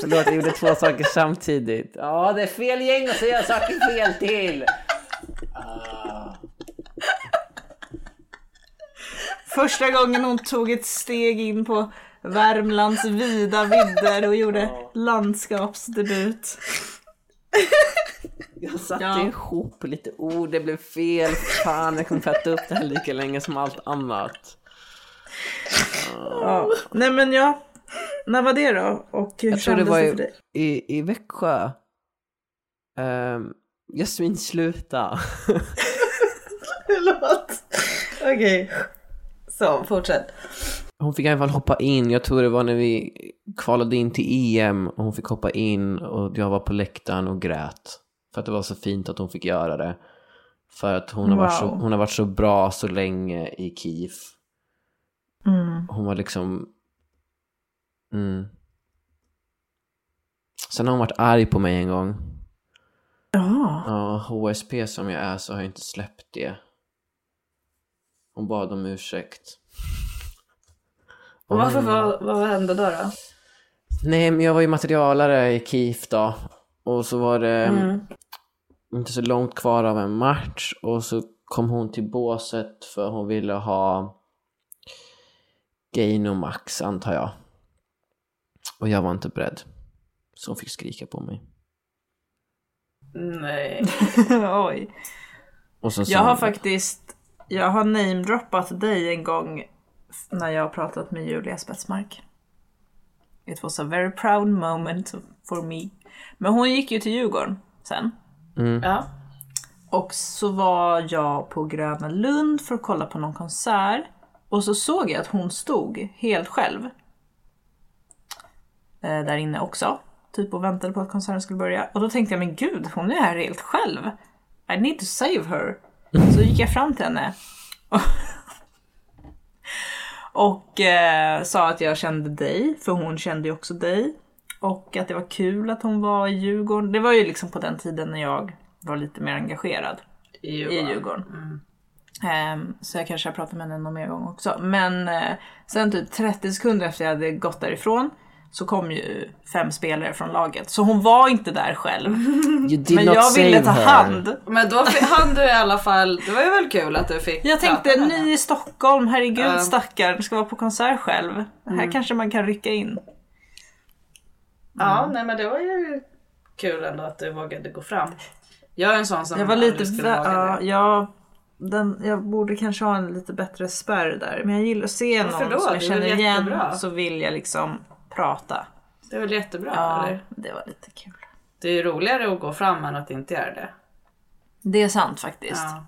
E: Förlåt, jag gjorde två saker samtidigt. Ja, det är fel gäng att säga saker fel till.
D: Första gången hon tog ett steg in på Värmlands vida vidder och gjorde landskapsdebut.
E: Jag satte
D: Ja.
E: ihop lite ord, det blev fel. Fan, jag kommer fatta upp det här lika länge som allt annat.
D: Ja. Nej men ja, när var det då? Och hur
E: Jag tror det var
D: det
E: i,
D: för dig?
E: i, i Växjö. Um, Jasmin, sluta.
F: Förlåt. Okej. Så, fortsätt.
E: Hon fick i alla fall hoppa in, jag tror det var när vi kvalade in till EM och hon fick hoppa in och jag var på läktaren och grät. För att det var så fint att hon fick göra det. För att hon har, varit, så,
D: Wow.
E: hon har varit så bra så länge i Kiev.
D: Mm.
E: Hon var liksom... Mm. Sen har hon varit arg på mig en gång.
D: Ja.
E: Ja, HSP som jag är så har jag inte släppt det. Hon bad om ursäkt.
F: Och varför, vad, vad hände då? då?
E: Nej, men jag var ju materialare i Kiev då. Och så var det
F: Mm.
E: inte så långt kvar av en match. Och så kom hon till båset för hon ville ha Gain och Max, antar jag. Och jag var inte beredd. Så hon fick skrika på mig.
F: Nej.
D: Oj.
E: Och så sa
D: Jag har
E: hon-
D: faktiskt, jag har namedroppat dig en gång när jag har pratat med Julia Spetsmark. It was a very proud moment for me. Men hon gick ju till Djurgården sen.
F: Ja.
D: Och så var jag på Gröna Lund för att kolla på någon konsert. Och så såg jag att hon stod helt själv. Eh, där inne också. Typ och väntade på att konserten skulle börja. Och då tänkte jag, men gud, hon är här helt själv. I need to save her. Så gick jag fram till henne. Och eh, sa att jag kände dig, för hon kände ju också dig. Och att det var kul att hon var i Djurgården. Det var ju liksom på den tiden när jag var lite mer engagerad
F: I
D: i
F: Djurgården.
D: Djurgården. Ehm, så jag kanske har pratat med henne någon mer gång också. Men eh, sen typ 30 sekunder efter jag hade gått därifrån så kom ju fem spelare från laget. Så hon var inte där själv. Men jag ville ta
E: her.
D: hand.
F: Men då hann du i alla fall, det var ju väl kul att du fick
D: Jag tänkte, ny i Stockholm, herregud
F: Ja.
D: stackarn, ska vara på konsert själv. Här kanske man kan rycka in.
F: Ja, nej men det var ju kul ändå att du vågade gå fram. Jag är en sån som
D: Jag var lite,
F: skulle våga
D: ja,
F: det.
D: jag, den, jag borde kanske ha en lite bättre spärr där. Men jag gillar att se någon som jag känner igen så vill jag liksom prata.
F: Det väl jättebra
D: Ja,
F: eller?
D: det var lite kul.
F: Det är ju roligare att gå fram än att inte göra det.
D: Det är sant faktiskt.
F: Ja.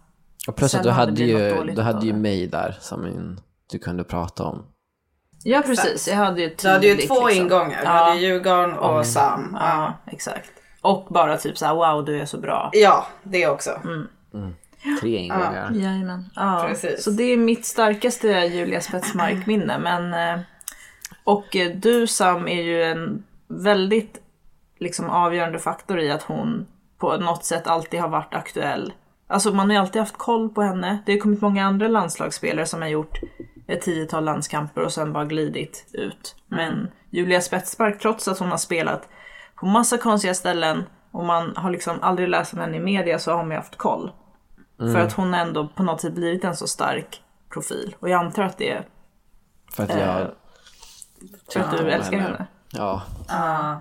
E: Och plus att du hade ju, du hade ju mig där som en, du kunde prata om.
D: Ja precis, jag hade ju
F: Du hade ju
D: tydligt,
F: två
D: liksom.
F: ingångar. Du
D: Ja.
F: hade Djurgården och Sam. Ja.
D: Ja, exakt. Och bara typ såhär wow du är så bra.
F: ja, det också.
E: Tre ingångar.
D: Jajamän. Ja,
F: Precis.
D: så det är mitt starkaste Julia Spetsmark-minne. Men, eh, och eh, du Sam är ju en väldigt liksom, avgörande faktor i att hon på något sätt alltid har varit aktuell. Alltså man har ju alltid haft koll på henne. Det har kommit många andra landslagsspelare som har gjort ett tiotal landskamper och sen bara glidit ut. Men Julia Spetspark, trots att hon har spelat på massa konstiga ställen och man har liksom aldrig läst om henne i media så har man ju haft koll. För att hon ändå på något sätt blivit en så stark profil. Och jag antar att det är
E: För att jag...
D: Eh, för att du älskar henne.
E: Ja.
F: Ja,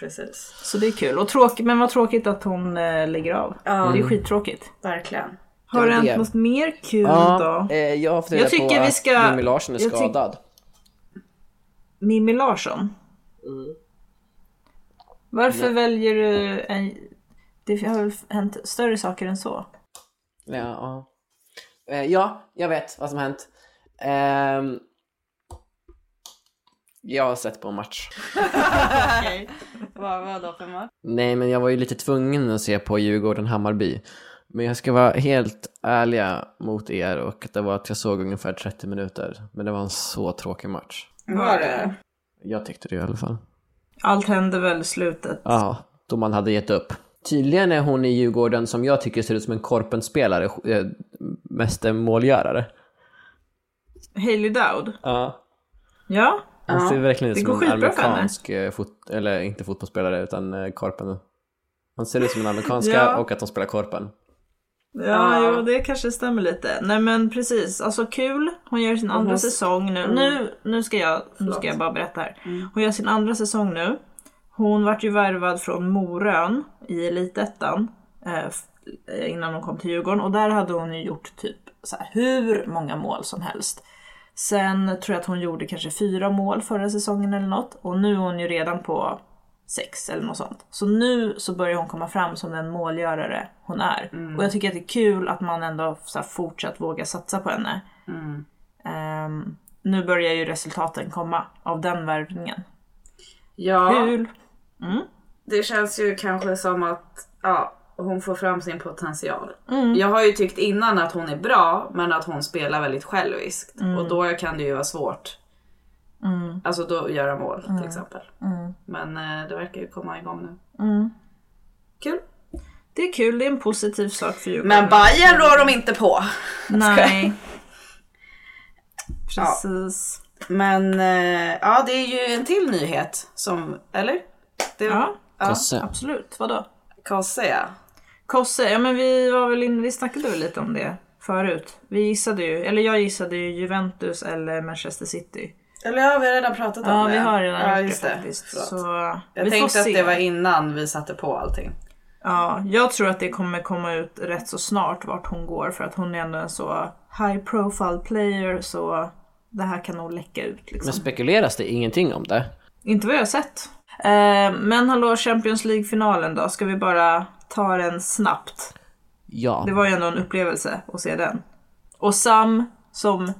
F: precis.
D: Så det är kul. Och tråkigt, men vad tråkigt att hon eh, lägger av. Det är skittråkigt.
F: Verkligen.
D: Har
E: Det
D: hänt något mer kul
E: Ja,
D: då?
E: eh, jag
D: Jag tycker
E: på
D: vi
E: att
D: ska-
E: Mimmi Larsson är skadad.
D: Mimmi Larsson? Varför väljer du en... Det har väl hänt större saker än så?
E: Ja, ja. Eh, ja, jag vet vad som hänt. Ehm, jag har sett på en match.
F: Okej. Vad var då för match?
E: Nej, men jag var ju lite tvungen att se på Djurgården-Hammarby. Men jag ska vara helt ärliga mot er och det var att jag såg ungefär 30 minuter. Men det var en så tråkig match.
F: Var det?
E: Jag tyckte det i alla fall.
D: Allt hände väl i slutet?
E: Ja, då man hade gett upp. Tydligen är hon i Djurgården som jag tycker ser ut som en korpenspelare, eh, mest en målgörare.
D: Hailey Dowd?
E: Ja.
D: Ja?
E: Hon ser verkligen ut som en amerikansk eh, fot- eller inte fotbollsspelare utan eh, korpen. Hon ser ut som en amerikanska
D: Ja.
E: och att hon spelar korpen.
D: Ja, jo, det kanske stämmer lite. Nej men precis, alltså kul. Hon gör sin andra säsong nu. Nu, nu, ska jag, nu ska jag bara berätta här. Hon gör sin andra säsong nu. Hon vart ju värvad från Morön i Elitettan eh, eh, innan hon kom till Djurgården och där hade hon ju gjort typ så här, hur många mål som helst. Sen tror jag att hon gjorde kanske fyra mål förra säsongen eller något och nu är hon ju redan på sex eller något sånt. Så nu så börjar hon komma fram som den målgörare hon är. Och jag tycker att det är kul att man ändå så fortsatt vågar satsa på henne. Ehm, nu börjar ju resultaten komma av den värvningen.
F: Ja,
D: Kul!
F: det känns ju kanske som att ja, hon får fram sin potential.
D: Mm.
F: Jag har ju tyckt innan att hon är bra, men att hon spelar väldigt själviskt.
D: Mm.
F: Och då kan det ju vara svårt. Alltså då göra mål
D: Mm.
F: till exempel. Men eh, det verkar ju komma igång nu.
D: Mm.
F: Kul.
D: Det är kul, det är en positiv sak för Djurgården.
F: Men Bayern rår de inte på.
D: Nej. Precis.
F: Men eh, ja, det är ju en till nyhet som, eller? Det,
D: Ja,
E: Kosse.
D: absolut. Vadå?
F: Kosse ja.
D: Kosse, ja men vi var väl in, vi snackade väl lite om det förut. Vi gissade ju, eller jag gissade ju Juventus eller Manchester City.
F: Eller ja, vi har redan pratat om
D: Ja,
F: det.
D: vi har redan
F: ja,
D: gjort
F: just
D: det
F: det.
D: faktiskt.
F: Förlåt.
D: Så
F: Jag
D: vi får
F: tänkte att
D: se.
F: det var innan vi satte på allting.
D: Ja, jag tror att det kommer komma ut rätt så snart vart hon går för att hon är ändå en så high profile player så det här kan nog läcka ut liksom.
E: Men spekuleras det ingenting om det?
D: Inte vad jag har sett. Eh, men hallå, Champions League-finalen då? Ska vi bara ta den snabbt?
E: Ja.
D: Det var ju ändå en upplevelse att se den. Och Sam som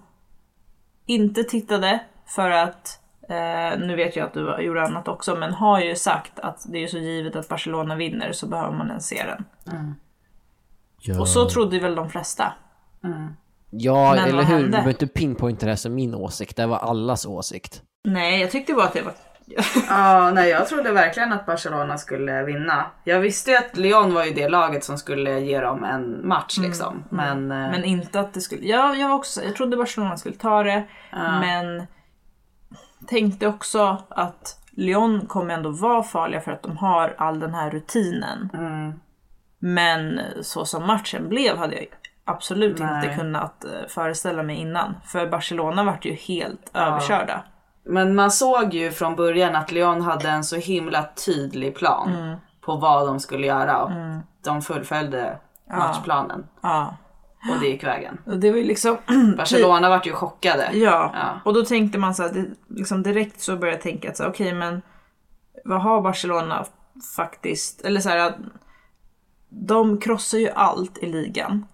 D: inte tittade för att, eh, nu vet jag att du gjorde annat också, men har ju sagt att det är så givet att Barcelona vinner så behöver man ens se den.
E: Ja,
D: Och så trodde väl de flesta.
E: ja
D: Men
E: eller hur? Du behöver inte pinpointa det här som min åsikt. Det var allas åsikt.
D: Nej, jag tyckte bara att det var...
F: Ja, nej jag trodde verkligen att Barcelona skulle vinna. Jag visste ju att Lyon var ju det laget som skulle ge dem en match liksom. Men, eh,
D: Men inte att det skulle... Ja, jag var också Jag trodde Barcelona skulle ta det, men tänkte också att Lyon kommer ändå vara farliga för att de har all den här rutinen. Men så som matchen blev hade jag absolut
F: Nej.
D: inte kunnat eh, föreställa mig innan. För Barcelona vart ju helt överkörda.
F: Men man såg ju från början att Lyon hade en så himla tydlig plan på vad de skulle göra. Och De fullföljde matchplanen
D: Ja.
F: och det gick vägen.
D: Det var ju liksom...
F: Barcelona vart ju chockade.
D: Ja,
F: Ja.
D: och då tänkte man så här, liksom direkt så började jag tänka att okej men vad har Barcelona faktiskt, eller så här de krossar ju allt i ligan.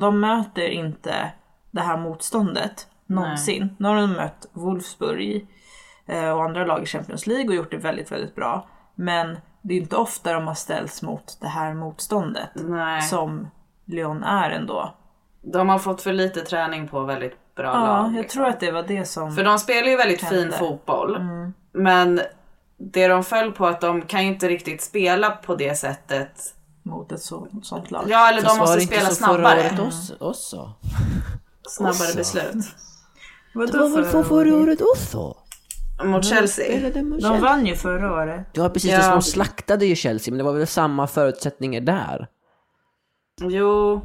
D: De möter inte det här motståndet någonsin. Nu har de mött Wolfsburg och andra lag i Champions League och gjort det väldigt, väldigt bra. Men det är inte ofta de har ställts mot det här motståndet
F: Nej.
D: som Lyon är ändå.
F: De har fått för lite träning på väldigt bra
D: Ja,
F: lag.
D: jag
F: liksom.
D: tror att det var det som...
F: För de spelar ju väldigt fin
D: Hände.
F: fotboll. Men det de föll på att de kan ju inte riktigt spela på det sättet
D: mot ett så, sånt lag.
F: Ja, eller de
E: var
F: måste
E: det inte
F: spela
E: så förra
F: snabbare.
E: året oss, också?
F: Snabbare beslut.
D: Vadå förra året?
E: också?
F: Mot Chelsea.
D: De vann ju förra året.
E: Ja precis,
F: Ja.
E: de slaktade ju Chelsea men det var väl samma förutsättningar där?
F: Jo.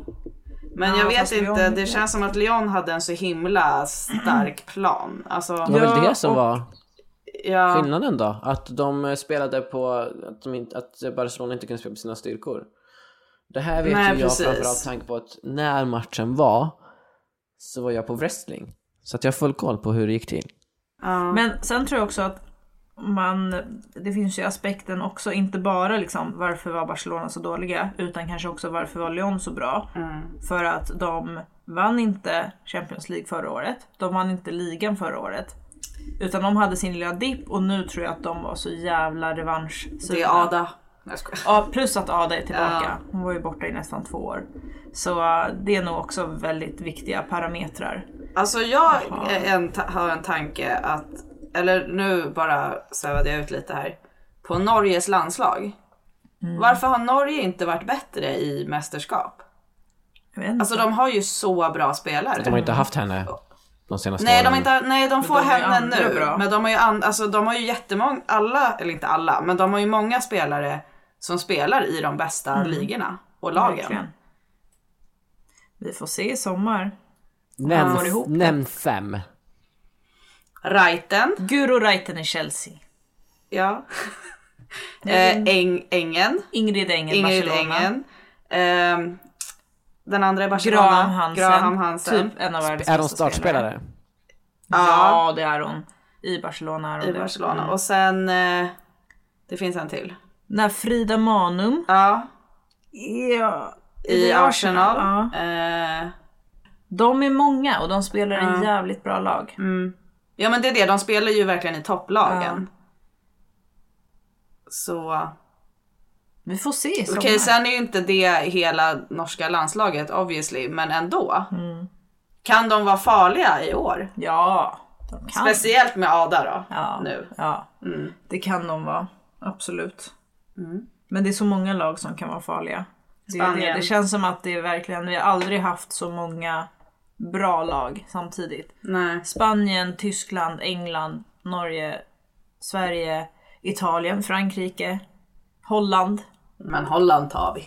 F: Men
D: Ja,
F: jag vet inte,
D: Lyon-
F: det känns som att Lyon hade en så himla stark plan. Alltså,
E: Det var väl
D: Ja,
E: det som
D: och-
E: var
F: ja,
E: skillnaden då? Att de spelade på att, de inte, att Barcelona inte kunde spela på sina styrkor. Det här vet
F: Nej,
E: ju jag
F: precis.
E: framförallt tanke på att när matchen var så var jag på wrestling. Så att jag har full koll på hur det gick till.
F: Ja.
D: Men sen tror jag också att man, det finns ju aspekten också, inte bara liksom varför var Barcelona så dåliga, utan kanske också varför var Lyon så bra. För att de vann inte Champions League förra året, de vann inte ligan förra året. Utan de hade sin lilla dipp och nu tror jag att de var så jävla revansch
F: det är Ada.
D: Ja, plus att Ada är tillbaka. Hon var ju borta i nästan två år. Så uh, det är nog också väldigt viktiga parametrar.
F: Alltså jag en, har en tanke att, eller nu bara svävade jag ut lite här. På Norges landslag.
D: Mm.
F: Varför har Norge inte varit bättre i mästerskap? Alltså de har ju så bra spelare.
E: De har inte haft henne de senaste
F: Nej,
E: åren.
F: de, inte, nej, de får
D: de
F: henne nu.
D: bra.
F: Men de har ju, an, alltså, de har ju jättemånga, alla, eller inte alla, men de har ju många spelare som spelar i de bästa ligorna och lagen.
D: Mm. Verkligen. Vi får se i sommar.
E: Nämn, nämn fem.
F: Reiten,
D: Guro Reiten i Chelsea.
F: ja. eh, Eng, Engen,
D: Ingrid Engel,
F: Ingrid
D: Barcelona.
F: Engen. Ehm, den andra är Barcelona.
D: Graham Hansen.
F: Graham Hansen.
D: Typ en av världens
E: Är de
D: bästa
E: startspelare?
D: Ja, det är hon. I Barcelona är hon
F: I
D: det.
F: Barcelona.
D: Mm.
F: Och sen, eh, det finns en till.
D: När Frida Manum.
F: Ja,
D: Ja.
F: i
D: det
F: Arsenal.
D: Ja. De är många och de spelar
F: Ja.
D: jävligt bra lag.
F: Ja men det är det, de spelar ju verkligen i topplagen. Så
D: Vi får se
F: okej, sen är ju inte det hela norska landslaget obviously, men ändå.
D: Mm.
F: Kan de vara farliga i år?
D: Ja, de kan.
F: Speciellt med Ada då,
D: ja.
F: nu.
D: Ja,
F: Mm.
D: det kan de vara. Absolut. Men det är så många lag som kan vara farliga. Det, det, det känns som att det är verkligen, vi har aldrig haft så många bra lag samtidigt.
F: Nej.
D: Spanien, Tyskland, England, Norge, Sverige, Italien, Frankrike, Holland.
F: Men Holland tar vi.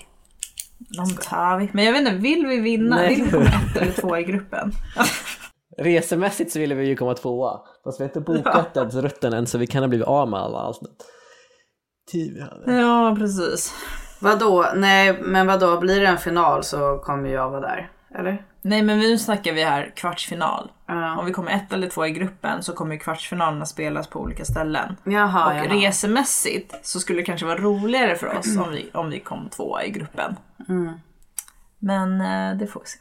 D: De tar vi. Men jag vet inte, vill vi vinna?
E: Nej.
D: Vill vi komma ett eller två i gruppen?
E: Resemässigt så ville vi ju komma tvåa. Fast vi har inte bokat ens rutten än så vi kan ha blivit av med alla. Tid vi hade.
D: Ja, precis.
F: Vadå? Nej men vadå, blir det en final så kommer jag vara där. Eller?
D: Nej men nu snackar vi här kvartsfinal.
F: Ja.
D: Om vi kommer ett eller två i gruppen så kommer kvartsfinalerna spelas på olika ställen.
F: Jaha,
D: Och
F: jaha.
D: resemässigt så skulle det kanske vara roligare för oss om vi, om vi kom tvåa i gruppen. Men eh, det får vi se.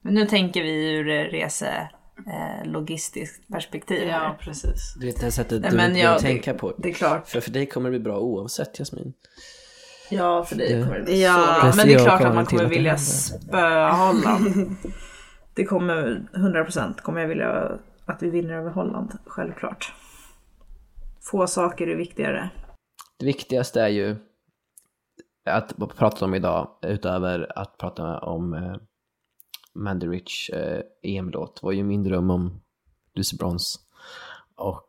D: Men nu tänker vi ur rese eh, logistiskt perspektiv.
F: Ja
D: här.
F: precis.
E: Det är det sättet
D: Nej,
E: du
D: men
E: behöver
D: ja, det-
E: tänka på.
D: Det är klart.
E: För för dig kommer det bli bra oavsett Jasmin.
D: Ja, för dig kommer det bli
F: Ja.
D: så bra. Men det är klart att man kommer vilja spöa Holland. Det kommer 100% kommer jag vilja att vi vinner över Holland, självklart. Få saker är viktigare.
E: Det viktigaste är ju att prata om idag, utöver att prata om eh, Mandy Rich eh, EM-låt, var ju min dröm om Lucy Bronze och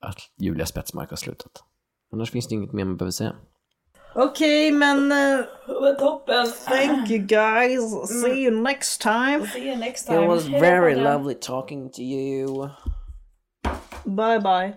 E: att Julia Spetsmark har slutat. Annars finns det inget mer man behöver säga.
D: Okej, men... Uh, toppen! Thank you guys! See you next time!
F: See you next time.
E: It was very lovely talking to you.
D: Bye bye!